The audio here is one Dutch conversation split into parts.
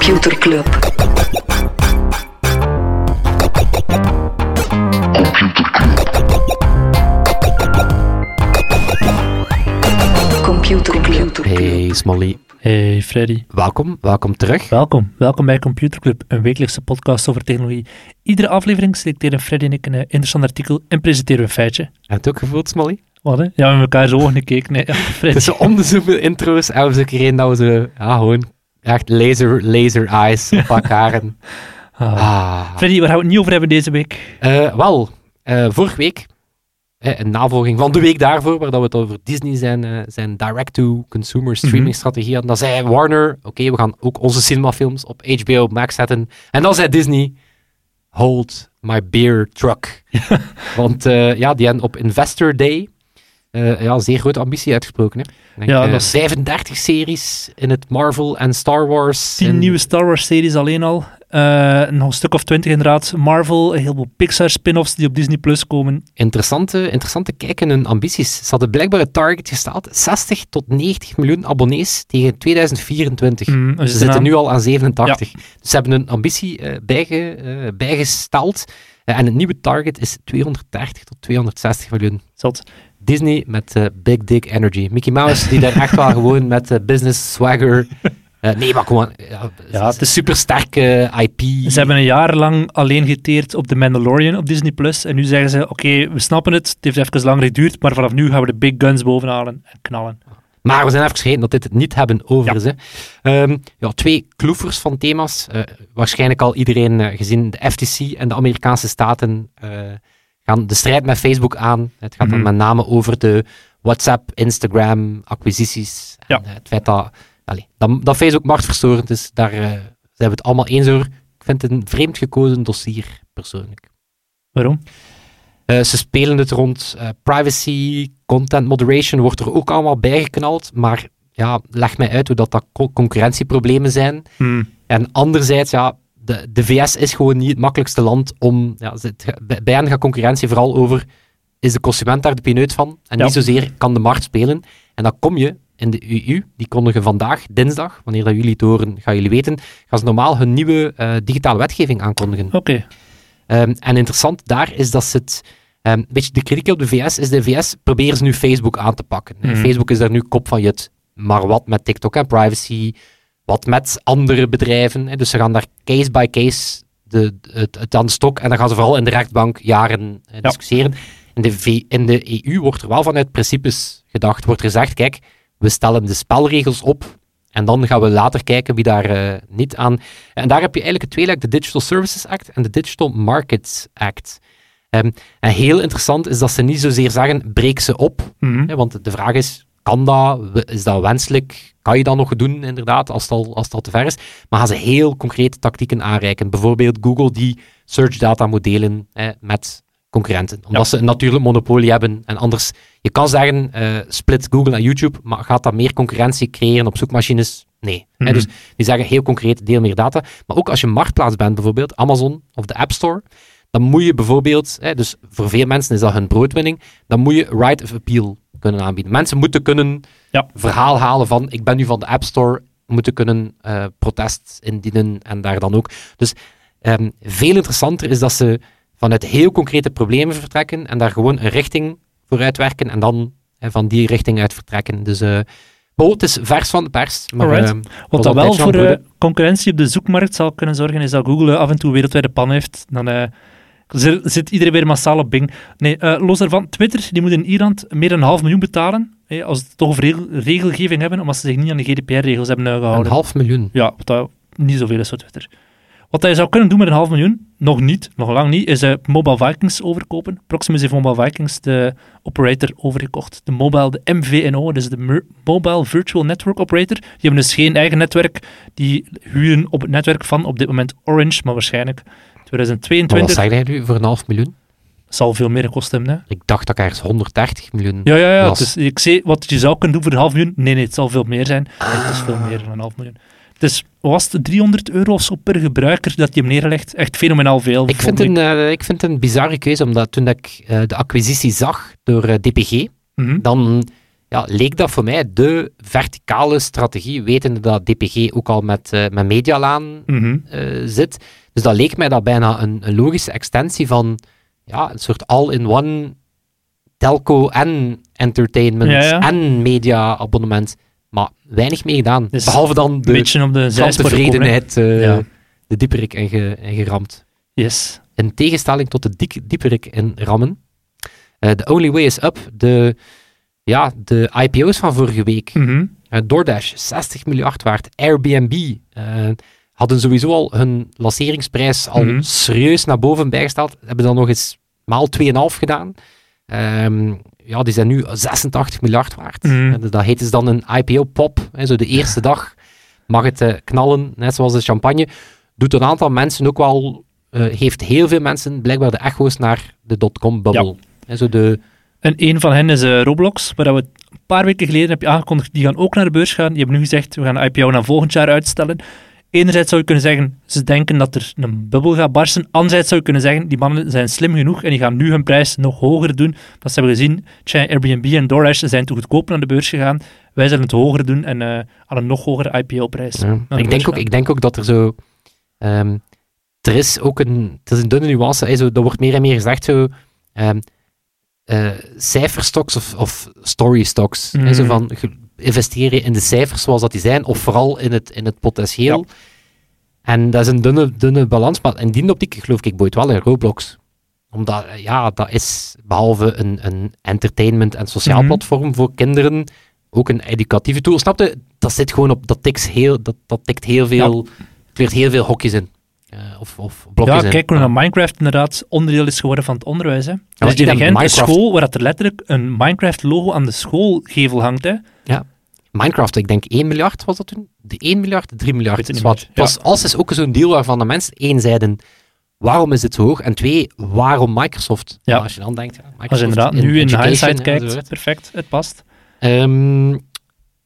Computer Club. Computer Club. Hey Smolly, Hey Freddy, welkom, welkom terug. welkom. Welkom bij Computer Club, een wekelijkse podcast over technologie. Iedere aflevering selecteren Freddy en ik een eh, interessant artikel en presenteren we een feitje. Heb je het ook gevoeld, Smolly? Wat hè? Ja, we hebben elkaar zo ogen gekeken. Nee, ja, Freddy. Het is zo om de zoveel intro's en we keer één dat we zo, ja, gewoon echt laser, laser eyes op elkaar. Ah. ah. Freddy, waar gaan we het niet over hebben deze week? Eh, wel, eh, vorige week, eh, een navolging van de week daarvoor, waar dat we het over Disney zijn, zijn direct-to-consumer streaming strategie hadden, dan zei Warner, oké, we gaan ook onze cinemafilms op HBO Max zetten. En dan zei Disney, hold my beer truck. Want ja, die hebben op Investor Day ja, zeer grote ambitie uitgesproken. Hè. Denk, Ja, eh, dat is- 35 series in het Marvel en Star Wars. Tien en- nieuwe Star Wars series alleen al. Eh, nog een stuk of twintig inderdaad. Marvel, een heleboel Pixar spin-offs die op Disney Plus komen. interessante, interessante kijk in hun ambities. Ze hadden blijkbaar het target gesteld 60 tot 90 miljoen abonnees tegen 2024. Mm, Ze zitten aan- nu al aan 87. Dus ze hebben een ambitie eh, bijge, eh, bijgesteld. Eh, en het nieuwe target is 230 tot 260 miljoen. Zot. Disney met eh, Big Dick Energy. Mickey Mouse, die daar echt wel gewoon met eh, business swagger... eh, nee, maar gewoon... Ja, Ja, het is- super sterke IP. Ze hebben een jaar lang alleen geteerd op The Mandalorian op Disney Plus. En nu zeggen ze: Oké, we snappen het. Het heeft even langer geduurd. Maar vanaf nu gaan we de big guns bovenhalen en knallen. Maar we zijn even vergeten dat dit het niet hebben over. Hè. Ehm, ja, twee kloefers van thema's. Eh, waarschijnlijk al iedereen gezien. De FTC en de Amerikaanse staten eh, gaan de strijd met Facebook aan. Het gaat dan Mhm. met name over de WhatsApp, Instagram, acquisities. En, Ja. eh, het feit dat, dat, dat Facebook marktverstorend is, daar eh, zijn we het allemaal eens over. Ik vind het een vreemd gekozen dossier, persoonlijk. Waarom? Eh, ze spelen het rond privacy, content moderation, wordt er ook allemaal bijgeknald. Maar ja, leg mij uit hoe dat, dat co- concurrentieproblemen zijn. Hmm. En anderzijds, ja, de, de VS is gewoon niet het makkelijkste land om... Ja, het, bij, hen gaat concurrentie vooral over, is de consument daar de pineut van? En Ja. niet zozeer kan de markt spelen. En dan kom je in de EU, die kondigen vandaag, dinsdag, wanneer dat jullie het horen, gaan jullie weten, gaan ze normaal hun nieuwe eh, digitale wetgeving aankondigen. Oké. Ehm, en interessant daar is dat ze het. ehm, een beetje de kritiek op de VS is: de VS proberen ze nu Facebook aan te pakken. Mhm. Facebook is daar nu kop van jut. Maar wat met TikTok en privacy? Wat met andere bedrijven? Dus ze gaan daar case by case de, het, het aan de stok en dan gaan ze vooral in de rechtbank jaren eh, discussiëren. In de, V- in de EU wordt er wel vanuit principes gedacht. Wordt er gezegd: kijk, we stellen de spelregels op. En dan gaan we later kijken wie daar eh, niet aan. En daar heb je eigenlijk het tweeluik, de Digital Services Act en de Digital Markets Act. Ehm, en heel interessant is dat ze niet zozeer zeggen, breek ze op. Mhm. Hè, want de vraag is, kan dat? Is dat wenselijk? Kan je dat nog doen, inderdaad, als het al, als het al te ver is? Maar gaan ze heel concrete tactieken aanreiken. Bijvoorbeeld Google die search data moet delen met concurrenten. Omdat ze een natuurlijk monopolie hebben. En anders, je kan zeggen, eh, split Google en YouTube, maar gaat dat meer concurrentie creëren op zoekmachines? Nee. Mhm. dus die zeggen heel concreet, deel meer data. Maar ook als je marktplaats bent, bijvoorbeeld Amazon of de App Store, dan moet je bijvoorbeeld, hè, dus voor veel mensen is dat hun broodwinning, dan moet je right of appeal kunnen aanbieden. Mensen moeten kunnen Ja. verhaal halen van, ik ben nu van de App Store, moeten kunnen eh, protest indienen en daar dan ook. Dus ehm, veel interessanter is dat ze vanuit heel concrete problemen vertrekken en daar gewoon een richting voor uitwerken en dan van die richting uit vertrekken. Dus Bo, het is vers van de pers. Maar, ehm, Wat dat wel voor eh, concurrentie op de zoekmarkt zal kunnen zorgen, is dat Google af en toe wereldwijde pan heeft. Dan zit, zit iedereen weer massaal op Bing. Nee, eh, los daarvan, Twitter die moet in Ierland meer dan een half miljoen betalen. als ze het toch over regel- regelgeving hebben, omdat ze zich niet aan de GDPR-regels hebben uh, Een gehouden. half miljoen. Ja, wat dat niet zoveel is voor Twitter. Wat hij zou kunnen doen met een half miljoen, nog niet, nog lang niet, is eh, Mobile Vikings overkopen. Proximus heeft Mobile Vikings, de operator, overgekocht. De mobile, de MVNO, dus de Mobile Virtual Network Operator. Die hebben dus geen eigen netwerk. Die huren op het netwerk van op dit moment Orange, maar waarschijnlijk Maar wat 2022 zeg jij nu voor een half miljoen? zal veel meer kosten hebben. Hè? Ik dacht dat ik ergens 130 miljoen Ja, ja, ja. was. Dus ik zie wat je zou kunnen doen voor een half miljoen. Nee, nee, het zal veel meer zijn. Het is veel meer dan een half miljoen. Is, was het 300 euro of zo per gebruiker dat je hem neerlegt? Echt fenomenaal veel. Ik vind, een, eh, ik vind het een bizarre keuze, omdat toen dat ik eh, de acquisitie zag door eh, DPG, Mhm. dan ja, leek dat voor mij de verticale strategie, wetende dat DPG ook al met, uh, met Medialaan eh, zit. Dus dat leek mij dat bijna een, een logische extensie van ja, een soort all-in-one telco en entertainment Ja, ja. en media-abonnement. Maar weinig mee gedaan. Dus Behalve dan de beetje op de klanttevredenheid, eh Ja. de dieperik ge, en geramd. Yes. In tegenstelling tot de dik, dieperik in rammen. Eh, The Only Way is Up, de, ja, de IPO's van vorige week. Mhm. Eh, DoorDash, 60 miljard waard. Airbnb eh, hadden sowieso al hun lanceringsprijs al Mhm. serieus naar boven bijgesteld. Hebben dan nog eens maal 2,5 gedaan. Ehm, ja, die zijn nu 86 miljard waard. Mhm. Eh, dat heet dus dan een IPO-pop. Zo de eerste dag mag het knallen, net zoals de champagne. Doet een aantal mensen ook wel... heeft heel veel mensen blijkbaar de echo's naar de dotcom-bubble. Hè, Zo de... En een van hen is eh, Roblox, waar we een paar weken geleden heb je aangekondigd, die gaan ook naar de beurs gaan. Die hebben nu gezegd, we gaan de IPO naar volgend jaar uitstellen. Enerzijds zou je kunnen zeggen, ze denken dat er een bubbel gaat barsten. Anderzijds zou je kunnen zeggen, die mannen zijn slim genoeg en die gaan nu hun prijs nog hoger doen. Dat ze hebben gezien, Airbnb en DoorDash zijn te goedkoop naar de beurs gegaan. Wij zullen het hoger doen en eh, aan een nog hogere IPO-prijs. Ja. naar de Ik, denk ook, ik denk ook dat er zo... ehm, er is ook een... Het is een dunne nuance. Hè, zo, er wordt meer en meer gezegd zo... ehm eh, cijferstocks of, of story stocks. hè, zo Mhm. van, investeer je in de cijfers zoals dat die zijn, of vooral in het, in het potentieel. En dat is een dunne, dunne balans. Maar in die optiek geloof ik Boyd wel in Roblox. Omdat, eh, ja, dat is behalve een, een entertainment- en sociaal Mhm. platform voor kinderen ook een educatieve tool. Snap je? Dat zit gewoon op, dat tikt heel, dat, dat tikt heel veel, weert heel veel hokjes in. Eh, of, of blokjes Ja, kijk hoe naar Minecraft inderdaad onderdeel is geworden van het onderwijs. Hè. Dus legende Minecraft- school, waar dat er letterlijk een Minecraft-logo aan de schoolgevel hangt. Hè. Minecraft, ik denk 1 miljard was dat toen? De 1 miljard, de 3 miljard. Het Dus wat, pas als is ook zo'n deal waarvan de mensen één zeiden, waarom is dit zo hoog? En twee, waarom Microsoft? Ja. Nou, als je dan denkt, ja, Microsoft Als je inderdaad nu in hindsight kijkt, perfect, het past. Ehm,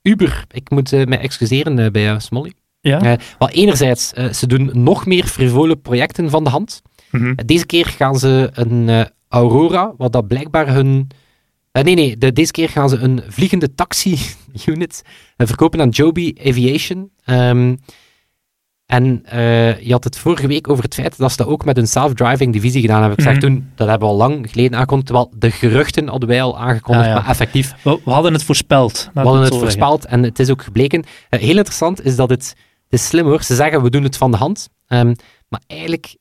Uber, ik moet eh, mij excuseren eh, bij jou, Smolly. Ja. Eh, wel, enerzijds, eh, ze doen nog meer frivole projecten van de hand. Mhm. Eh, Deze keer gaan ze een eh, Aurora, wat dat blijkbaar hun... eh, nee, nee, de, deze keer gaan ze een vliegende taxi-unit eh, verkopen aan Joby Aviation. Ehm, en eh, je had het vorige week over het feit dat ze dat ook met een self-driving divisie gedaan hebben. Ik zeg Mhm. toen, dat hebben we al lang geleden aangekondigd, terwijl de geruchten hadden wij al aangekondigd, Ah, ja. maar effectief We, we hadden het voorspeld. we hadden het voorspeld en het is ook gebleken. Eh, heel interessant is dat het is slim hoor. Ze zeggen we doen het van de hand. Ehm, maar eigenlijk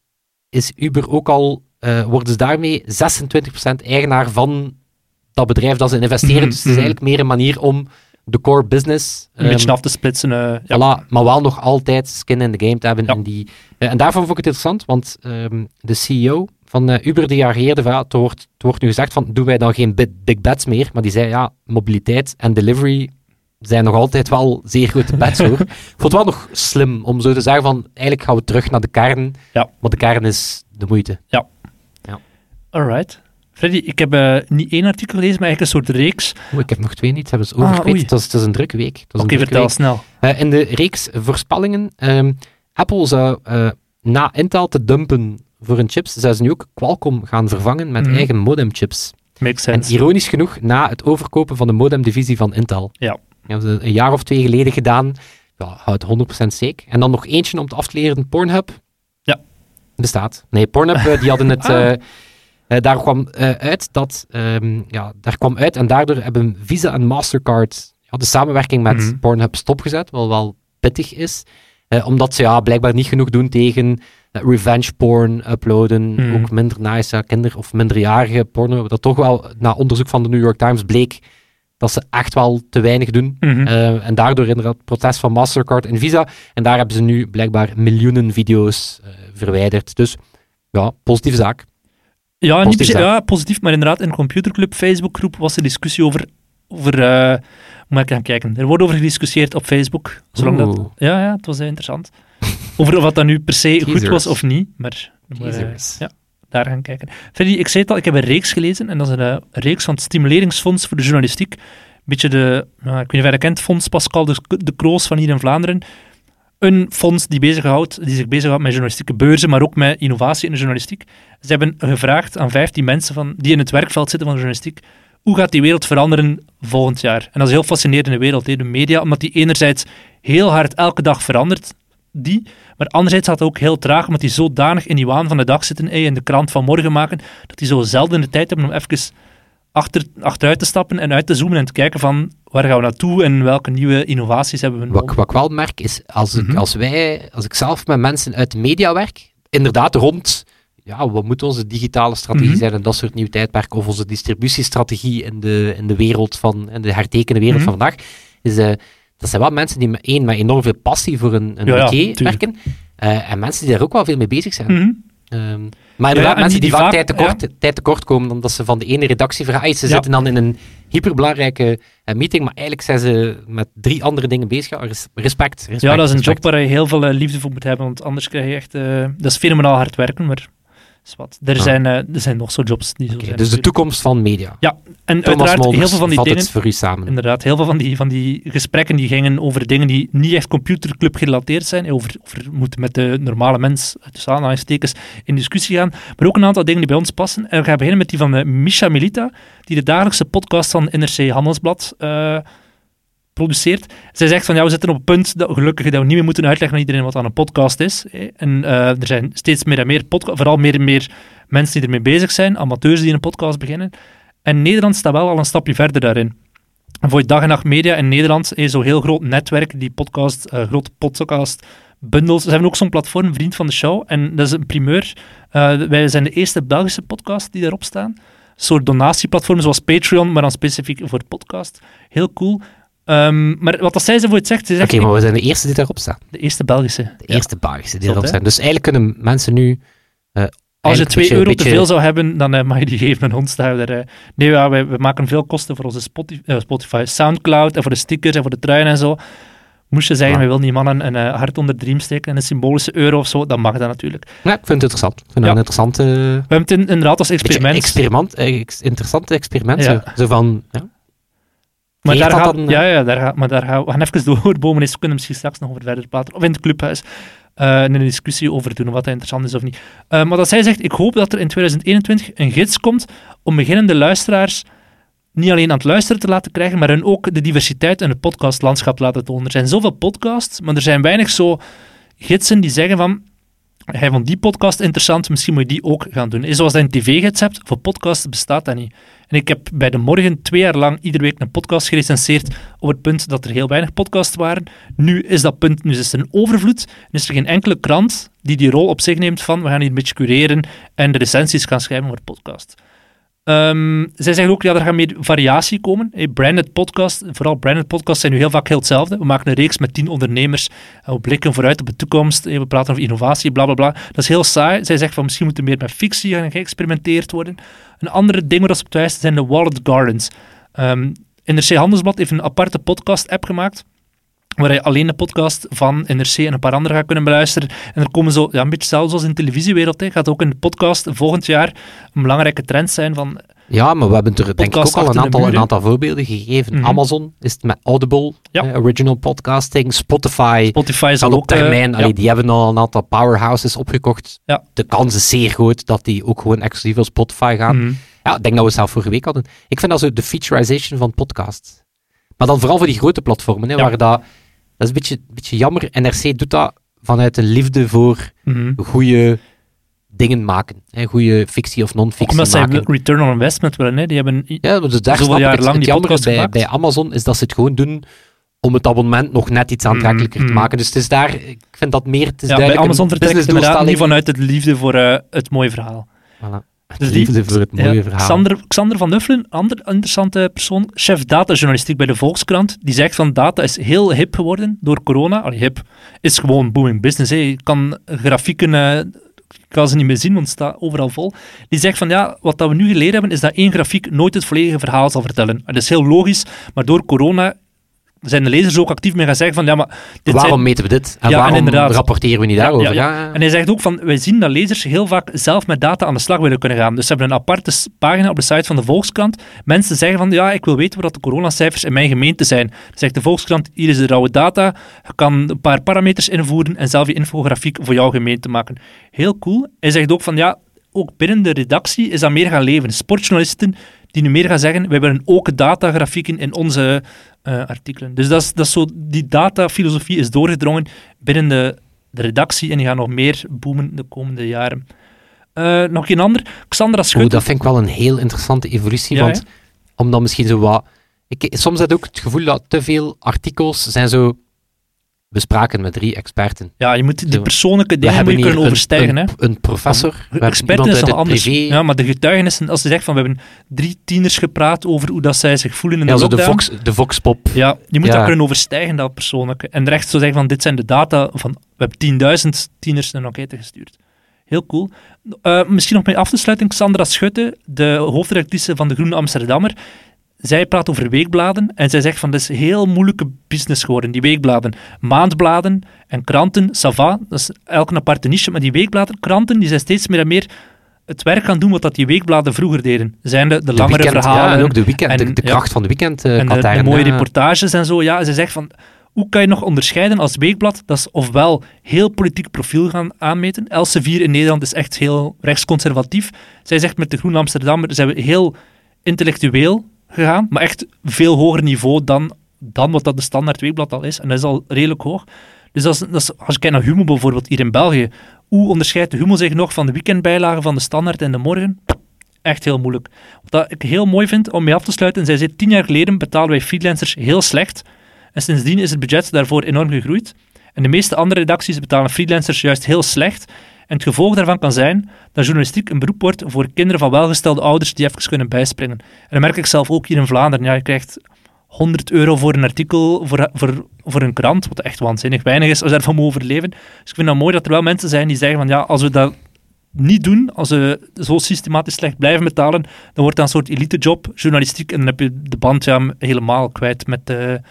is Uber ook al, eh, worden ze daarmee 26% eigenaar van dat bedrijf dat ze investeren. Mhm, Dus het is mhm. eigenlijk meer een manier om de core business Een beetje ehm, af te splitsen. eh, ja. Voilà, maar wel nog altijd skin in the game te hebben. Ja. En, die, eh, en daarvan vond ik het interessant, want ehm, de CEO van eh, Uber die reageerde van, het, wordt, het wordt nu gezegd van, doen wij dan geen big bets meer? Maar die zei, ja, mobiliteit en delivery zijn nog altijd wel zeer grote bets hoor. ik vond het wel nog slim om zo te zeggen van, eigenlijk gaan we terug naar de kern, Ja. maar de kern is de moeite. Alright. Freddy, ik heb eh, niet één artikel gelezen, maar eigenlijk een soort reeks. Oh, ik heb nog twee niet, hebben ze Ah, overgekweet. oei. het, is, het is een drukke week. Oké, vertel week. snel. Eh, in de reeks voorspellingen, ehm, Apple zou eh, na Intel te dumpen voor hun chips, zou ze nu ook Qualcomm gaan vervangen met Mhm. eigen modemchips. Makes En sense. ironisch genoeg, na het overkopen van de modemdivisie van Intel. Ja. Dat hebben ze een jaar of twee geleden gedaan. Ja, houd 100% zeker. En dan nog eentje om te af te leren, Pornhub. Ja. Bestaat. Nee, Pornhub, eh, die hadden het... Ah. eh, eh, daar kwam uit dat... ehm, ja, daar kwam uit en daardoor hebben Visa en Mastercard ja, de samenwerking met Mhm. Pornhub stopgezet, wat wel pittig is. Omdat ze ja, blijkbaar niet genoeg doen tegen revenge porn uploaden. Mhm. Ook minder nice kinder- of minderjarige porno. Dat toch wel, na onderzoek van de New York Times, bleek dat ze echt wel te weinig doen. Mhm. Eh, en daardoor inderdaad het protest van Mastercard en Visa. En daar hebben ze nu blijkbaar miljoenen video's eh, verwijderd. Dus ja, positieve zaak. Ja, Positief zaak. ja, positief, maar inderdaad, in de computerclub, Facebookgroep, was er discussie over, over eh, moet ik gaan kijken? Er wordt over gediscussieerd op Facebook, zolang dat... Ja, ja, het was heel interessant. over of dat nu per se goed was of niet, maar... maar, ja, daar gaan kijken. Freddy, ik zei het al, ik heb een reeks gelezen, en dat is een eh, reeks van het Stimuleringsfonds voor de Journalistiek. Een beetje de, nou, ik weet niet of je dat kent, Fonds Pascal de, de Kroos van hier in Vlaanderen. Een fonds die, bezighoudt, die zich bezighoudt met journalistieke beurzen, maar ook met innovatie in de journalistiek. Ze hebben gevraagd aan 15 mensen van, die in het werkveld zitten van de journalistiek, hoe gaat die wereld veranderen volgend jaar. En dat is een heel fascinerende wereld, de media, omdat die enerzijds heel hard elke dag verandert, die, maar anderzijds gaat het ook heel traag, omdat die zodanig in die waan van de dag zitten, hè, in de krant van morgen maken, dat die zo zelden de tijd hebben om even achter, achteruit te stappen en uit te zoomen en te kijken van waar gaan we naartoe en welke nieuwe innovaties hebben we Wat, nodig. wat ik wel merk is, als, ik, Mhm. als wij, als ik zelf met mensen uit de media werk, inderdaad rond, ja, wat moet onze digitale strategie Mhm. zijn en dat soort nieuwe tijdperk, of onze distributiestrategie in de, in de wereld van, in de hertekende wereld Mhm. van vandaag, is, eh, dat zijn wel mensen die met, één, met enorm veel passie voor een, een Ja, ja, werken, eh, en mensen die daar ook wel veel mee bezig zijn. Mhm. Ehm, maar inderdaad, en mensen die- vaak tijd, tekort, tijd tekort komen, omdat ze van de ene redactie vergaan. Ze Ja. zitten dan in een hyperbelangrijke eh, meeting, maar eigenlijk zijn ze met drie andere dingen bezig. Ja, res- respect, respect. Ja, dat is een job waar je heel veel eh, liefde voor moet hebben, want anders krijg je echt... dat is fenomenaal hard werken, maar wat. Er, Ah. zijn, eh, er zijn nog zo jobs die zo zijn. dus de toekomst van media. Ja, en Thomas uiteraard Molders, heel veel van die vat dingen... het voor u samen. Inderdaad, heel veel van die, van die gesprekken die gingen over dingen die niet echt computerclub gerelateerd zijn. Over, over moeten met de normale mens, tussen aanhalingstekens, in discussie gaan. Maar ook een aantal dingen die bij ons passen. En we gaan beginnen met die van eh, Misha Milita, die de dagelijkse podcast van NRC Handelsblad eh, produceert. Zij zegt van, ja, we zitten op het punt, dat, gelukkig, dat we niet meer moeten uitleggen aan iedereen wat aan een podcast is. En eh, er zijn steeds meer en meer podcasts, vooral meer en meer mensen die ermee bezig zijn, amateurs die een podcast beginnen. En Nederland staat wel al een stapje verder daarin. En voor dag en nacht media in Nederland is zo'n heel groot netwerk, die podcast, eh, grote podcast bundles. Ze hebben ook zo'n platform, Vriend van de Show, en dat is een primeur. Eh, wij zijn de eerste Belgische podcast die daarop staan. Een soort donatieplatform zoals Patreon, maar dan specifiek voor podcast. Heel cool. Ehm, maar wat dat zij ze voor het zegt, ze Oké, maar we zijn de eerste die daarop staan. de eerste Belgische. De eerste Belgische die hè? staan. Dus eigenlijk kunnen mensen nu... eh, Als je eigenlijk 2 een beetje- euro beetje- te veel zou hebben, dan eh, mag je die geven aan ons. Daar, eh. nee, ja, wij, we maken veel kosten voor onze Spotify, Spotify, Soundcloud en voor de stickers en voor de truien en zo. Moest je zeggen, Ja. we willen die mannen een hart onder de riem steken en een symbolische euro of zo, dan mag dat natuurlijk. Ja, ik vind het interessant. Ik vind dat een interessante... We hebben het in- inderdaad als experiment. experiment, ex- interessante experiment. Zo, zo van... Ja. Maar daar gaat, dan, ja, ja, daar gaat, maar daar gaan we gaan even doorbomen. Eens, we kunnen misschien straks nog over verder praten. Of in het clubhuis. eh, een discussie over doen, wat dat interessant is of niet. Eh, maar dat zij zegt, ik hoop dat er in 2021 een gids komt om beginnende luisteraars niet alleen aan het luisteren te laten krijgen, maar hen ook de diversiteit in het podcastlandschap te laten tonen. Er zijn zoveel podcasts, maar er zijn weinig zo gidsen die zeggen van hij vond die podcast interessant, misschien moet je die ook gaan doen. Is Zoals dat je een tv-gids hebt, voor podcasts bestaat dat niet. En ik heb bij De Morgen twee jaar lang iedere week een podcast gerecenseerd op het punt dat er heel weinig podcasts waren. Nu is dat punt, nu is er een overvloed. En is er geen enkele krant die die rol op zich neemt van we gaan hier een beetje cureren en de recensies gaan schrijven voor podcast. Ehm, zij zeggen ook, ja, er gaat meer variatie komen. Hey, branded podcast, vooral branded podcasts zijn nu heel vaak heel hetzelfde. We maken een reeks met tien ondernemers we blikken vooruit op de toekomst. We praten over innovatie, bla bla bla. Dat is heel saai. Zij zegt van misschien moet er meer met fictie gaan geëxperimenteerd worden. Een andere ding waar ze op wijst zijn de Wallet Gardens. Ehm NRC Handelsblad heeft een aparte podcast-app gemaakt waar je alleen de podcast van NRC en een paar andere gaat kunnen beluisteren. En er komen zo, ja, een beetje zelfs als in de televisiewereld, hè, gaat ook in de podcast volgend jaar een belangrijke trend zijn van Ja, maar we hebben er denk ik ook al een aantal, een aantal voorbeelden gegeven. Mhm. Amazon is het met Audible, Ja. eh, original podcasting. Spotify Spotify zal ook... eh, termijn, allee, die hebben al een aantal powerhouses opgekocht. Ja. De kans is zeer groot dat die ook gewoon exclusief op Spotify gaan. Mhm. Ja, ik denk dat we het zelf vorige week hadden. Ik vind dat zo de featurization van podcasts. Maar dan vooral voor die grote platformen, hè, waar dat... Dat is een beetje, beetje jammer. NRC doet dat vanuit een liefde voor Mhm. goede dingen maken. Hè, goede fictie of non-fictie omdat zij maken. return on investment willen, hè. die hebben... Ja, dus daar Zoveel jaar lang Het die podcast bij, bij Amazon is dat ze het gewoon doen om het abonnement nog net iets aantrekkelijker Mm, te mm. maken. Dus het is daar, ik vind dat meer, het is Ja, bij Amazon vertrekt het inderdaad niet vanuit het liefde voor eh, het mooie verhaal. Voilà. Dus die- liefde voor het mooie Ja, verhaal. Xander, Xander van Nuffelen, een ander interessante persoon, chef datajournalistiek bij de Volkskrant, die zegt van data is heel hip geworden door corona. Allee, hip is gewoon booming business. Hè. Je kan grafieken, eh, ik kan ze niet meer zien, want het staat overal vol. Die zegt van ja, wat dat we nu geleerd hebben, is dat één grafiek nooit het volledige verhaal zal vertellen. Dat is heel logisch, maar door corona zijn de lezers ook actief mee gaan zeggen van ja, maar dit waarom zijn... meten we dit? En Ja, en waarom inderdaad. rapporteren we niet daarover? ja. En hij zegt ook van, wij zien dat lezers heel vaak zelf met data aan de slag willen kunnen gaan. Dus ze hebben een aparte pagina op de site van de Volkskrant. Mensen zeggen van, ja, ik wil weten wat de coronacijfers in mijn gemeente zijn. Dan zegt de Volkskrant, hier is de rauwe data. Je kan een paar parameters invoeren en zelf je infografiek voor jouw gemeente maken. Heel cool. Hij zegt ook van, ja, ook binnen de redactie is dat meer gaan leven. Sportjournalisten die nu meer gaan zeggen, wij willen ook datagrafieken in onze eh, artikelen. Dus dat is, dat is zo, die datafilosofie is doorgedrongen binnen de, de redactie en die gaat nog meer boomen de komende jaren. Eh, nog een ander, Xandra Oh, Schutte. dat vind ik wel een heel interessante evolutie, Ja, want omdat misschien zo wat... Ik, soms heb ik ook het gevoel dat te veel artikels zijn zo bespraken met drie experten. Ja, je moet die persoonlijke We dingen moet je kunnen een, overstijgen. een, een professor, we Experten is nog het anders. privé, Ja, maar de getuigenissen, als je zegt van we hebben drie tieners gepraat over hoe dat zij zich voelen in ja, de zo de, lockdown. Vox, de Voxpop. Ja, je moet Ja. dat kunnen overstijgen, dat persoonlijke. En recht zo zeggen van, dit zijn de data van, we hebben 10.000 tieners een enquête gestuurd. Heel cool. Eh, misschien nog mee af te sluiten, Sandra Schutte, de hoofdredactrice van de Groene Amsterdammer, zij praat over weekbladen en zij zegt van, dit is een heel moeilijke business geworden, die weekbladen. Maandbladen en kranten, ça va, dat is elk een aparte niche, maar die weekbladen, kranten, die zijn steeds meer en meer het werk gaan doen wat dat die weekbladen vroeger deden. Zijn de, de De langere weekend, verhalen. Ja, en ook de, weekend, de, en- de ja. kracht van de weekend. eh En de, de mooie ja. reportages en zo. Ja, ze zegt van, hoe kan je nog onderscheiden als weekblad? Dat is ofwel heel politiek profiel gaan aanmeten. Elsevier in Nederland is echt heel rechtsconservatief. Zij zegt met de Groene Amsterdammer zijn we heel intellectueel gegaan, maar echt veel hoger niveau dan, dan wat dat de standaard weekblad al is. En dat is al redelijk hoog. Dus dat is, als je kijkt naar Humo bijvoorbeeld hier in België, hoe onderscheidt de Humo zich nog van de weekendbijlagen van de standaard en de morgen? Echt heel moeilijk. Wat ik heel mooi vind om mee af te sluiten, zij zei tien jaar geleden betaalden wij freelancers heel slecht. En sindsdien is het budget daarvoor enorm gegroeid. En de meeste andere redacties betalen freelancers juist heel slecht. En het gevolg daarvan kan zijn dat journalistiek een beroep wordt voor kinderen van welgestelde ouders die even kunnen bijspringen. En dat merk ik zelf ook hier in Vlaanderen. Ja, je krijgt 100 euro voor een artikel, voor, voor, voor een krant, wat echt waanzinnig weinig is als je daarvan mogen overleven. Dus ik vind het mooi dat er wel mensen zijn die zeggen van ja, als we dat niet doen, als we zo systematisch slecht blijven betalen, dan wordt dat een soort elitejob, journalistiek, en dan heb je de band helemaal kwijt met de,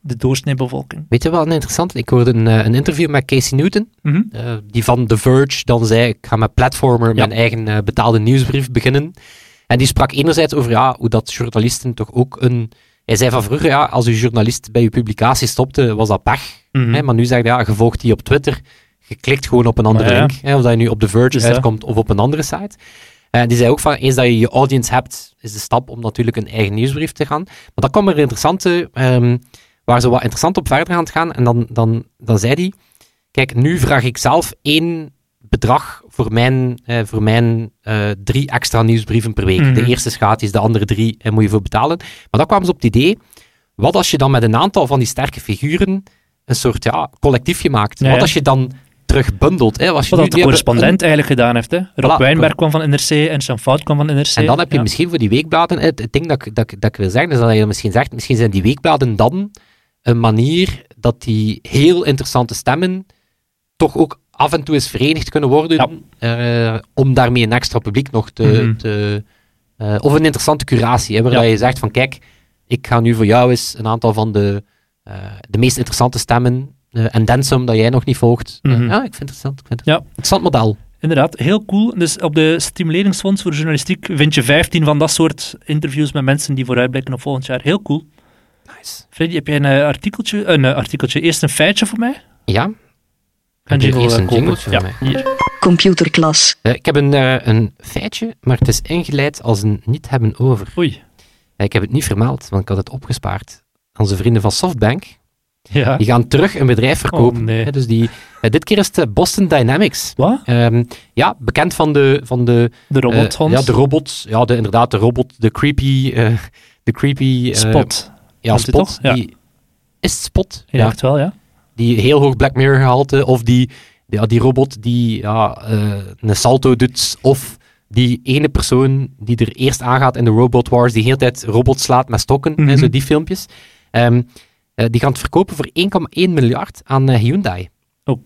de doorsneebevolking. Weet je wel een interessant? Ik hoorde een, eh, een interview met Casey Newton, Mhm. eh, die van The Verge dan zei, ik ga met Platformer Ja. mijn eigen eh, betaalde nieuwsbrief beginnen. En die sprak enerzijds over ja, hoe dat journalisten toch ook een... Hij zei van vroeger, ja, als je journalist bij je publicatie stopte, was dat pech. Mhm. Hè, maar nu zeg je, ja, je volgt die op Twitter, je klikt gewoon op een andere ja. link. Hè, of dat je nu op The Verge dat. uitkomt of op een andere site. En die zei ook van, eens dat je je audience hebt, is de stap om natuurlijk een eigen nieuwsbrief te gaan. Maar dan kwam er een interessante, ehm, waar ze wat interessant op verder gaan gaan. En dan, dan, dan zei hij, kijk, nu vraag ik zelf één bedrag voor mijn, eh, voor mijn eh, drie extra nieuwsbrieven per week. Mhm. De eerste is gratis, de andere drie eh, moet je voor betalen. Maar dan kwamen ze op het idee, wat als je dan met een aantal van die sterke figuren een soort ja, collectiefje maakt? Ja, Wat als je dan terugbundelt? Hè? Als je Wat de hebben correspondent eigenlijk gedaan heeft. Hè? Rob Voilà. Wijnberg kwam van NRC en Jean Fout kwam van NRC. En dan heb je Ja. misschien voor die weekbladen, het, het ding dat, ik- dat, dat ik wil zeggen, is dat je misschien zegt, misschien zijn die weekbladen dan een manier dat die heel interessante stemmen toch ook af en toe eens verenigd kunnen worden, eh, om daarmee een extra publiek nog te... Mhm. te eh, of een interessante curatie, hè, waar Ja. je zegt van kijk, ik ga nu voor jou eens een aantal van de, eh, de meest interessante stemmen en dan some dat jij nog niet volgt. Mhm. ja, ik vind het interessant. Ik vind het Ja. interessant model. Inderdaad, heel cool. Dus op de Stimuleringsfonds voor Journalistiek vind je 15 van dat soort interviews met mensen die vooruitblikken op volgend jaar. Heel cool. Nice. Freddy, heb jij een eh, artikeltje? Een eh, artikeltje. Eerst een feitje voor mij? Ja, Een jingle, eerst eh, een jingletje Ja, voor mij? hier. Computerklas. Eh, ik heb een, eh, een feitje, maar het is ingeleid als een niet hebben over. Oei. Ik heb het niet vermeld, want ik had het opgespaard. Onze vrienden van Softbank, Ja. die gaan terug een bedrijf verkopen. Oh, nee. Dus die, dit keer is het Boston Dynamics. Wat? Ehm, ja, bekend van de, van de, De robothond? ja, de robot. Ja, de, inderdaad, de robot, de creepy, eh, de creepy Spot. Ja, spot. Ja. Die, is spot? Ja, echt wel, ja. die heel hoog Black Mirror gehalte, of die, ja, die robot die ja, eh, een salto doet, of die ene persoon die er eerst aangaat in de Robot Wars, die de hele tijd robots slaat met stokken, Mhm. hè, zo die filmpjes. Ehm, eh, die gaan het verkopen voor 1,1 miljard aan eh, Hyundai. Oh.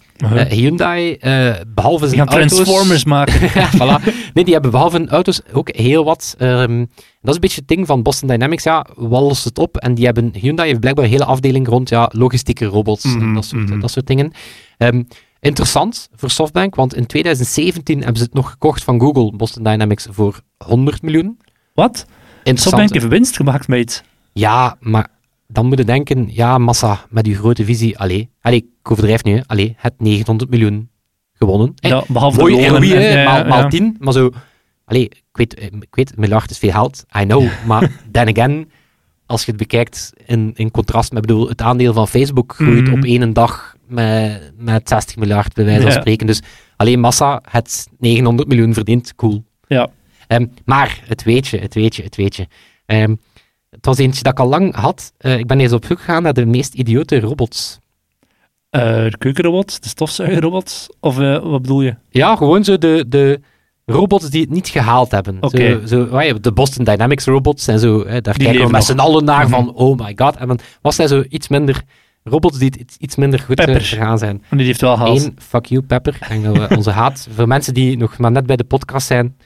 Hyundai, eh, behalve Die zijn gaan auto's... Transformers maken. ja, voilà. Nee, die hebben behalve hun auto's ook heel wat. ehm, dat is een beetje het ding van Boston Dynamics. Ja, wat lost het op? En die hebben, Hyundai heeft blijkbaar een hele afdeling rond ja, logistieke robots en Mhm, dat soort, mhm. dat soort dingen. Ehm, interessant voor SoftBank, want in 2017 hebben ze het nog gekocht van Google, Boston Dynamics, voor 100 miljoen. Wat? Softbank heeft winst gemaakt met iets. Ja, maar dan moet je denken, ja, massa, met uw grote visie, allee, allee ik overdrijf nu, hè, allee, het 900 miljoen gewonnen. Hè, Ja, behalve Mooi de lonen ja, maal, ja, maal ja. 10, maar zo, Allee, ik weet, eh, ik weet, miljard is veel geld, I know, maar then again, als je het bekijkt in, in contrast met, bedoel, het aandeel van Facebook groeit Mhm. op één dag met, met 60 miljard, bij wijze van spreken. Dus alleen Massa het 900 miljoen verdient, cool. Ja. Ehm, maar, het weet je, het weet je, het weet je. Ehm, het was eentje dat ik al lang had. Eh, ik ben eens op zoek gegaan naar de meest idiote robots. Eh, de keukenrobot, de stofzuigerrobot, of eh, wat bedoel je? Ja, gewoon zo de, de robots die het niet gehaald hebben. Zo, zo, ja, de Boston Dynamics robots en zo. Hè, daar kijken we met z'n allen naar Mhm. van, oh my god. En dan was hij zo iets minder, robots die het iets, iets minder goed Pepper. gegaan zijn. Want die heeft wel gehaald. Eén, fuck you, Pepper. Denk dat we onze haat, voor mensen die nog maar net bij de podcast zijn,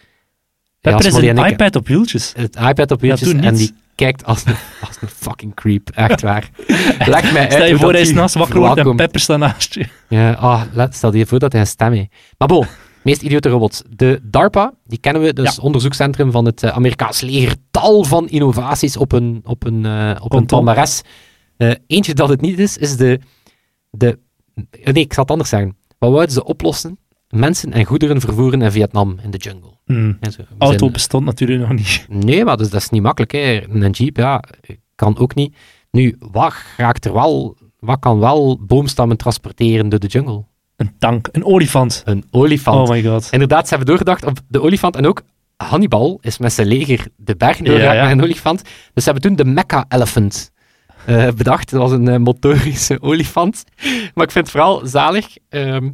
Pepper is Smolly een en iPad op wieltjes. het iPad op Ja, wieltjes en die kijkt als een, als een fucking creep. Echt waar. Leg mij uit Stel je voor, dat hij is naast wakker wordt en verwelkomt. Pepper staat naast je. Ja, ah, laat- stel je voor dat hij een stem heeft. Maar bon, meest idiote robots. De DARPA, die kennen we, dus Ja. onderzoekscentrum van het eh, Amerikaans leger. Tal van innovaties op een, op een, eh, op een palmares. Eh, eentje dat het niet is, is de, de... Nee, ik zal het anders zeggen. Wat wouden ze oplossen? Mensen en goederen vervoeren in Vietnam, in de jungle. Hmm. Zo. Auto zijn- bestond natuurlijk nog niet. Nee, maar dus, dat is niet makkelijk. Hè. Een jeep, ja, kan ook niet. Nu, wat raakt er wel... Wat kan wel boomstammen transporteren door de jungle? Een tank, een olifant. Een olifant. Oh my god. Inderdaad, ze hebben doorgedacht op de olifant. En ook Hannibal is met zijn leger de berg doorgegaan Ja, ja. met een olifant. Dus ze hebben toen de Mecha Elephant eh, bedacht. Dat was een eh, motorische olifant. Maar ik vind het vooral zalig. ehm,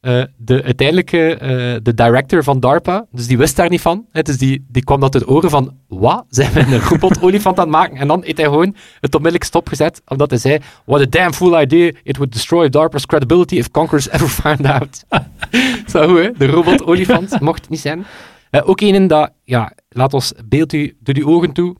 eh, de uiteindelijke eh, de director van DARPA, dus die wist daar niet van. Hè, dus die, die kwam dat uit oren van, wat? Zijn we een robot-olifant aan het maken? En dan heeft hij gewoon het onmiddellijk stopgezet, omdat hij zei, what a damn fool idea, it would destroy DARPA's credibility if Congress ever found out. Zo goed? De robot-olifant mocht het niet zijn. Eh, ook een dat, ja, laat ons, beeld u, doe die ogen toe,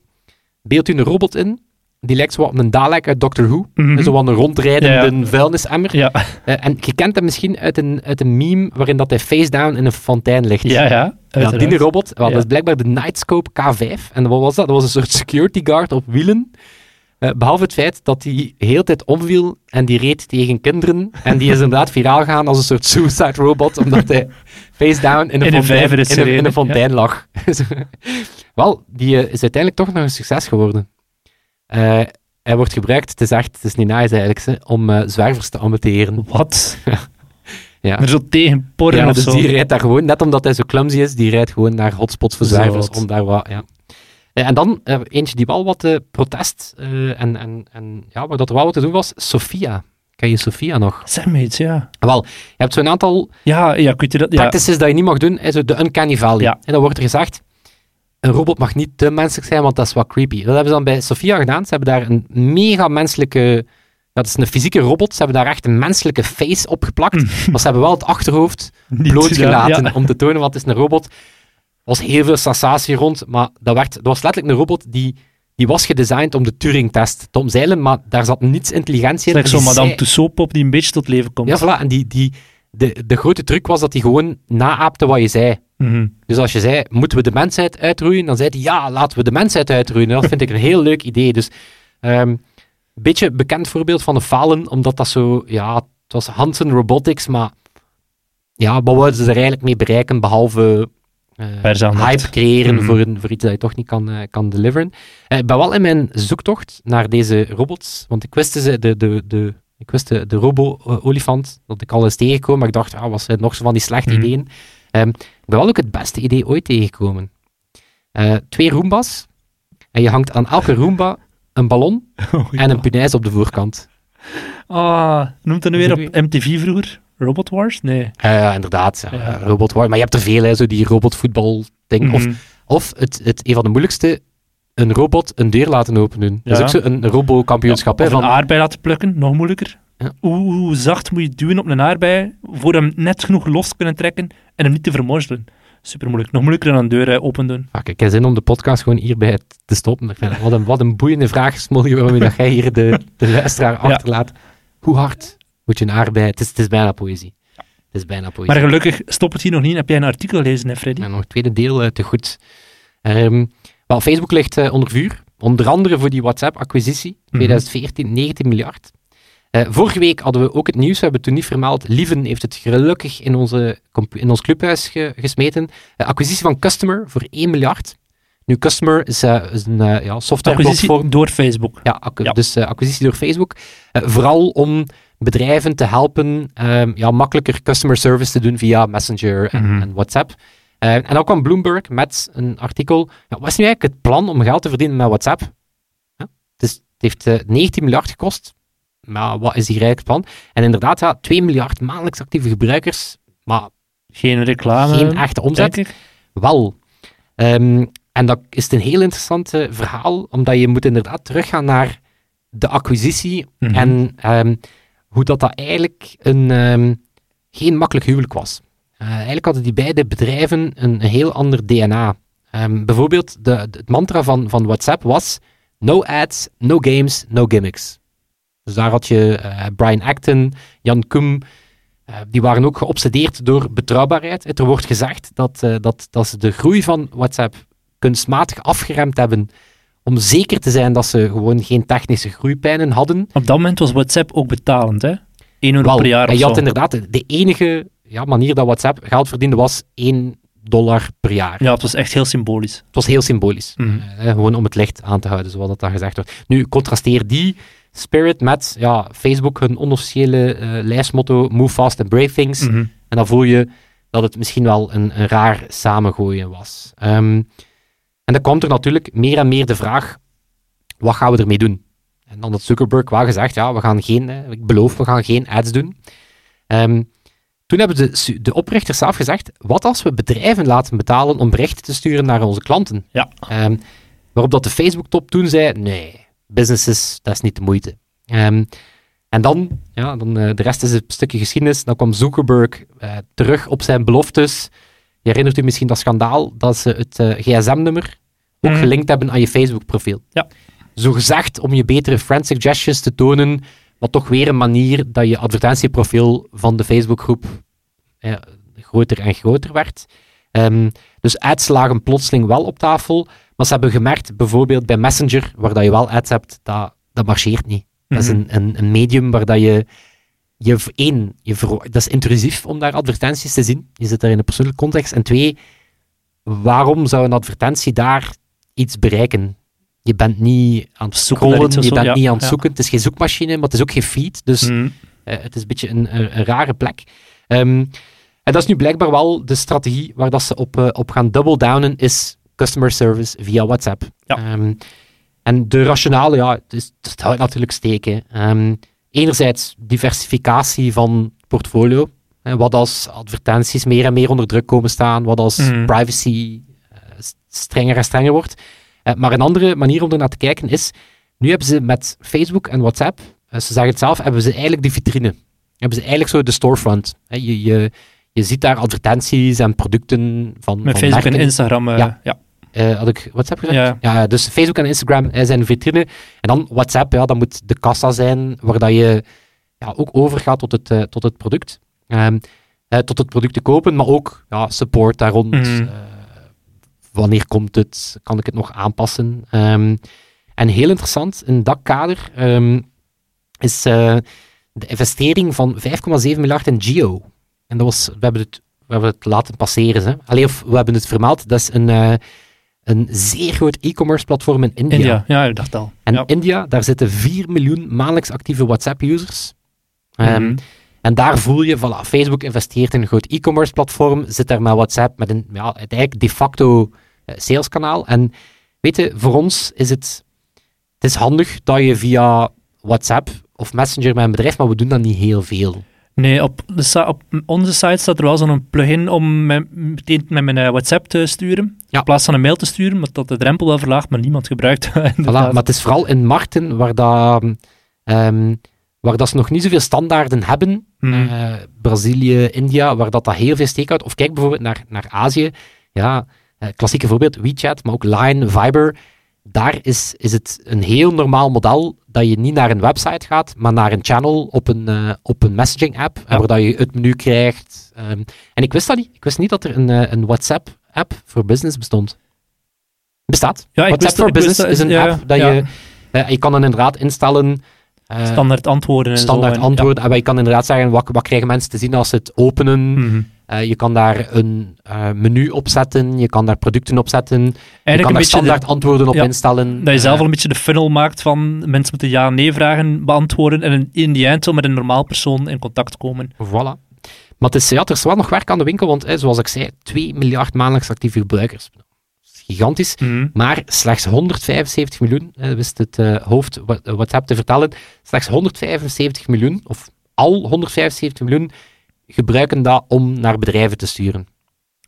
beeld u een robot in, die lijkt zo wat op een Dalek uit Doctor Who. Mhm. Zo wat een rondrijdende Ja, vuilnisemmer. Ja, Eh, en je kent hem misschien uit een, uit een meme waarin dat hij face down in een fontein ligt. ja, ja. Ja, die robot, dat is blijkbaar de Nightscope K5. En wat was dat? Dat was een soort security guard op wielen. Eh, behalve het feit dat hij de hele tijd omviel en die reed tegen kinderen. En die is inderdaad viraal gegaan als een soort suicide robot, omdat hij face down in een, In een fontein, in een, in gereden, een fontein lag. wel, die eh, is uiteindelijk toch nog een succes geworden. Eh, hij wordt gebruikt, het is echt, het is niet nice eigenlijk, om eh, zwervers te amputeren. Wat? Ja. Er zo tegen porren Ja, dus die rijdt daar gewoon, net omdat hij zo clumsy is, die rijdt gewoon naar hotspots voor zwervers om daar wat, ja. Eh, En dan eentje die wel wat eh, protest en, en, en ja, waar dat er wel wat te doen was, Sophia. Ken je Sophia nog? Zeg me iets, ja. Wel, je hebt zo'n aantal Ja, ja, weet je dat? Ja. practices dat je niet mag doen, is de uncanny valley. Ja. En dan wordt er gezegd, een robot mag niet te menselijk zijn, want dat is wat creepy. Dat hebben ze dan bij Sophia gedaan. Ze hebben daar een mega menselijke... Dat is een fysieke robot. Ze hebben daar echt een menselijke face op geplakt. maar ze hebben wel het achterhoofd Niet blootgelaten ja. om te tonen wat is een robot. Er was heel veel sensatie rond, maar dat, werd, dat was letterlijk een robot die, die was gedesigned om de Turing-test te omzeilen, maar daar zat niets intelligentie in. En zo'n Madame zei- Tussaud-pop die een beetje tot leven komt. Ja, voilà. En die, die, de, de grote truc was dat hij gewoon naaapte wat je zei. Mhm. Dus als je zei, moeten we de mensheid uitroeien? Dan zei hij, ja, laten we de mensheid uitroeien. En dat vind ik een heel leuk idee. Dus ehm, een beetje bekend voorbeeld van een falen, omdat dat zo, ja, het was Hansen Robotics, maar ja, wat wouden ze er eigenlijk mee bereiken, behalve eh, hype creëren Mhm. voor, een, voor iets dat je toch niet kan, eh, kan deliveren. Eh, ik ben wel in mijn zoektocht naar deze robots, want ik wist ze, de, de, de, ik wist de, de robo-olifant, dat ik al eens tegengekomen, maar ik dacht, ah, wat zijn nog zo van die slechte Mhm. ideeën. Ehm, ik ben wel ook het beste idee ooit tegengekomen. Eh, twee Roombas, en je hangt aan elke Roomba een ballon Oh, en een punaise op de voorkant. Ah, noemt dat nu weer op MTV vroeger? Robot Wars? Nee. Ja, ja, inderdaad. Ja, Ja. Robot War. Maar je hebt er veel, hè, zo die robotvoetbal ding. Of, Mhm. of het, het, een van de moeilijkste, een robot een deur laten openen. Dat is ook zo een robo-kampioenschap. Of een van, aardbei laten plukken, nog moeilijker. Hoe, zacht moet je duwen op een aardbei voor hem net genoeg los te kunnen trekken en hem niet te vermorzelen? Super moeilijk. Nog moeilijker dan een deur open doen. Fuck, ik heb zin om de podcast gewoon hierbij te stoppen. Wat, een, wat een boeiende vraag, Smolly, waarom dat jij hier de, de luisteraar achterlaat. Hoe hard moet je een aardbei... Het is, het is bijna poëzie. Het is bijna poëzie. Maar gelukkig stopt het hier nog niet. Heb jij een artikel gelezen, hè, Freddy? Nog het tweede deel eh, te goed. Ehm, wel, Facebook ligt eh, onder vuur. Onder andere voor die WhatsApp-acquisitie. Mhm. 2014, 19 miljard. Eh, vorige week hadden we ook het nieuws, we hebben het toen niet vermeld. Lieven heeft het gelukkig in, onze, in ons clubhuis ge- gesmeten. Eh, acquisitie van Customer voor 1 miljard. Nu, Customer is, eh, is een ja, softwareplatform. Door Facebook. Ja, dus acquisitie door Facebook. Vooral om bedrijven te helpen ehm, ja, makkelijker customer service te doen via Messenger en, Mhm. en WhatsApp. En dan kwam Bloomberg met een artikel. Ja, wat is nu eigenlijk het plan om geld te verdienen met WhatsApp? Ja, het, heeft eh, 19 miljard gekost. Maar wat is hier eigenlijk plan? En inderdaad, ja, 2 miljard maandelijks actieve gebruikers, maar Geen reclame. geen echte omzet. Wel. Ehm, en dat is een heel interessant verhaal, omdat je moet inderdaad teruggaan naar de acquisitie Mhm. en ehm, hoe dat, dat eigenlijk een, ehm, geen makkelijk huwelijk was. Eh, eigenlijk hadden die beide bedrijven een, een heel ander DNA. Bijvoorbeeld, de, de- het mantra van, van WhatsApp was no ads, no games, no gimmicks. Dus daar had je eh, Brian Acton, Jan Kum, eh, die waren ook geobsedeerd door betrouwbaarheid. Er wordt gezegd dat, eh, dat, dat ze de groei van WhatsApp kunstmatig afgeremd hebben om zeker te zijn dat ze gewoon geen technische groeipijnen hadden. Op dat moment was WhatsApp ook betalend, hè? 1 euro Wel, per jaar en je had zo. inderdaad, de enige ja, manier dat WhatsApp geld verdiende was 1 dollar per jaar. Ja, het was echt heel symbolisch. Het was heel symbolisch. Mhm. Gewoon om het licht aan te houden, zoals dat dan gezegd wordt. Nu, contrasteer die spirit met ja, Facebook, hun onofficiële eh, lijstmotto Move Fast and Brave Things. Mhm. En dan voel je dat het misschien wel een, een raar samengooien was. Ehm, en dan komt er natuurlijk meer en meer de vraag, wat gaan we ermee doen? En dan had Zuckerberg wel gezegd, ja, we gaan geen, eh, ik beloof, we gaan geen ads doen. Ehm, toen hebben de, de oprichters zelf gezegd, wat als we bedrijven laten betalen om berichten te sturen naar onze klanten? Ja. Ehm, waarop dat de Facebook-top toen zei, nee, businesses, dat is niet de moeite. Ehm, en dan, ja, dan eh, de rest is een stukje geschiedenis. Dan kwam Zuckerberg eh, terug op zijn beloftes. Je herinnert u misschien dat schandaal dat ze het eh, gsm-nummer ook Mhm. gelinkt hebben aan je Facebook-profiel. Ja. Zo gezegd om je betere friend suggestions te tonen, maar toch weer een manier dat je advertentieprofiel van de Facebookgroep groter en groter werd. Ehm, dus ads lagen plotseling wel op tafel, maar ze hebben gemerkt, bijvoorbeeld bij Messenger, waar dat je wel ads hebt, dat, dat marcheert niet. Dat is Mhm. een, een, een medium waar dat je, je één, je dat is intrusief om daar advertenties te zien. Je zit daar in een persoonlijke context. En twee, waarom zou een advertentie daar iets bereiken? Je bent niet aan het scrollen, je bent ja, niet aan het ja. zoeken. Het is geen zoekmachine, maar het is ook geen feed. Dus Mhm. eh, het is een beetje een, een, een rare plek. Ehm, en dat is nu blijkbaar wel de strategie waar dat ze op, eh, op gaan double downen, is customer service via WhatsApp. Ja. Ehm, en de rationale, ja, het houdt natuurlijk steken. Ehm, enerzijds diversificatie van portfolio. wat als advertenties meer en meer onder druk komen staan, wat als Mhm. privacy eh, strenger en strenger wordt. Eh, maar een andere manier om er naar te kijken is, nu hebben ze met Facebook en WhatsApp, eh, ze zeggen het zelf, hebben ze eigenlijk de vitrine. Hebben ze eigenlijk zo de storefront. Hè, je, je, je ziet daar advertenties en producten van, Met van Facebook merken. en Instagram. Ja. ja. Eh, had ik WhatsApp gezegd? Ja. dus Facebook en Instagram eh, zijn vitrine. En dan WhatsApp, ja, dat moet de kassa zijn, waar dat je ja, ook overgaat tot het, eh, tot het product. Ehm, eh, tot het product te kopen, maar ook ja, support daar rond. Mhm. Wanneer komt het? Kan ik het nog aanpassen? Ehm, en heel interessant, in dat kader ehm, is de investering van 5,7 miljard in Geo. En dat was, we hebben het, we hebben het laten passeren. Hè? Allee, of we hebben het vermeld. Dat is een, een zeer groot e-commerce platform in India. India. Ja, ik dacht al. En ja. India, daar zitten 4 miljoen maandelijks actieve WhatsApp-users. Ehm, Mhm. En daar voel je, voilà, Facebook investeert in een groot e-commerce platform, zit daar met WhatsApp met een, ja, het eigenlijk de facto eh, saleskanaal. En weet je, voor ons is het, het is handig dat je via WhatsApp of Messenger met een bedrijf, maar we doen dat niet heel veel. Nee, op, de op onze site staat er wel zo'n plugin om me- meteen met mijn eh, WhatsApp te sturen. Ja. In plaats van een mail te sturen, maar dat de drempel wel verlaagt, maar niemand gebruikt. Voilà, maar het is vooral in markten waar, dat, ehm, waar dat ze nog niet zoveel standaarden hebben. Mhm. Eh, Brazilië, India, waar dat, dat heel veel steek houdt. Of kijk bijvoorbeeld naar, naar Azië. Ja, eh, klassieke voorbeeld, WeChat, maar ook Line, Viber. Daar is, is het een heel normaal model dat je niet naar een website gaat, maar naar een channel op een, eh, op een messaging app, Ja. waar dat je het menu krijgt. Ehm, en ik wist dat niet. Ik wist niet dat er een, eh, een WhatsApp-app voor business bestond. Bestaat. Ja, WhatsApp dat- wist Business is een ja, app dat je... eh, je kan dan inderdaad instellen Standaard antwoorden en standaard zo. en- antwoorden. En je kan inderdaad zeggen, wat, wat krijgen mensen te zien als ze het openen? Mhm. Eh, je kan daar een eh, menu op zetten, je kan daar producten op zetten, je Eigenlijk kan een daar de- standaard antwoorden op ja, instellen. Dat je zelf Eh, al een beetje de funnel maakt van mensen moeten ja-nee-vragen beantwoorden en in- die eind zo met een normaal persoon in contact komen. Voilà. Maar het is, ja, er is wel nog werk aan de winkel, want zoals ik zei, 2 miljard maandelijks actieve gebruikers. Gigantisch. Mhm. Maar slechts 175 miljoen, eh, wist het eh, hoofd wa- WhatsApp te vertellen, slechts 175 miljoen, of al 175 miljoen, gebruiken dat om naar bedrijven te sturen.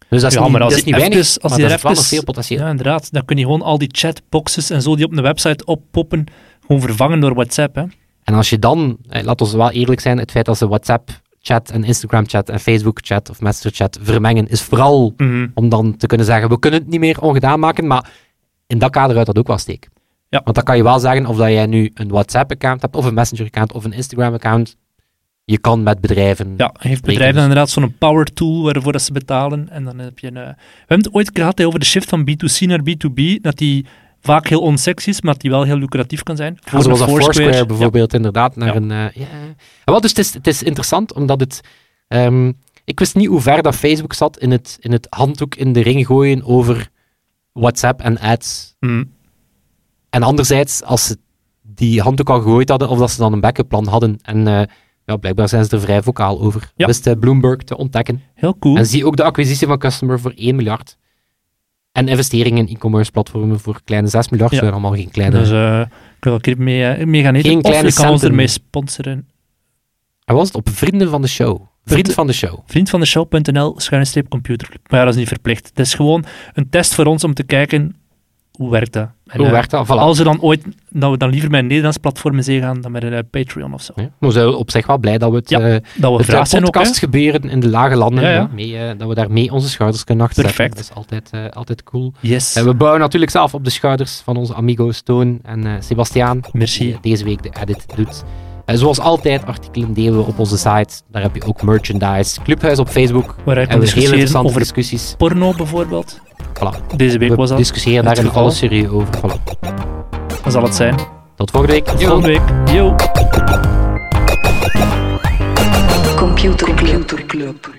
Dus dat is Ja, niet, maar als dat is die niet weinig, als maar die dat is wel nog veel potentieel. Ja, inderdaad. Dan kun je gewoon al die chatboxes en zo die op de website oppoppen, gewoon vervangen door WhatsApp. Hè. En als je dan, eh, laten we wel eerlijk zijn, het feit dat ze WhatsApp-chat en Instagram-chat en Facebook-chat of Messenger-chat vermengen, is vooral Mhm. om dan te kunnen zeggen, we kunnen het niet meer ongedaan maken, maar in dat kader uit dat ook wel steek. Ja. Want dan kan je wel zeggen of dat jij nu een WhatsApp-account hebt, of een Messenger-account, of een Instagram-account. Je kan met bedrijven... Ja, heeft bedrijven inderdaad zo'n power tool waarvoor dat ze betalen. En dan heb je een... eh, We hebben het ooit gehad over de shift van B2C naar B2B, dat die vaak heel onsexy is, maar die wel heel lucratief kan zijn. Ja, zoals Foursquare, Ja. bijvoorbeeld, inderdaad, naar Ja. een... eh, ja. En wel, dus het is, het is interessant, omdat het... ehm, ik wist niet hoe ver dat Facebook zat in het, in het handdoek in de ring gooien over WhatsApp en ads. Mhm. En anderzijds, als ze die handdoek al gegooid hadden, of dat ze dan een backup plan hadden. En eh, ja, blijkbaar zijn ze er vrij vocaal over. Ja. Wist eh, Bloomberg te ontdekken. Heel cool. En zie ook de acquisitie van Customer voor 1 miljard. En investeringen in e-commerce platformen voor kleine 6 miljard. Ja. zijn allemaal geen kleine... Dus eh ik wil mee, eh, mee gaan eten. Geen of kleine je kan ons ermee sponsoren. En was het op Vrienden van de Show? Vriend Vriend- van de Show. Vriendvandeshow.nl, schuine streep computerclub. Maar ja, dat is niet verplicht. Het is gewoon een test voor ons om te kijken hoe werkt dat. En, Hoe eh, werkt dat? Voilà. Als we dan ooit, dat we dan liever met een Nederlands platform in zee gaan dan met een eh, Patreon of zo. Ja, we zijn op zich wel blij dat we het, Ja, eh, Dat we het podcast gebeuren in de lage landen, Ja, mee, dat we daar mee onze schouders kunnen achterzetten. Perfect. Dat is altijd, altijd cool. Yes. En we bouwen natuurlijk zelf op de schouders van onze amigo's Toon en Sebastiaan, Merci. die deze week de edit doet. En zoals altijd, artikelen delen we op onze site. Daar heb je ook merchandise. Clubhuis op Facebook. Waar ik En kan we heel discussiëren interessante over discussies. porno bijvoorbeeld. Voilà. Deze week We was dat. discussiëren het daar in alle serie over. Voilà. Dat zal het zijn. Tot volgende week. Tot Yo. volgende week. Yo. Computer Club.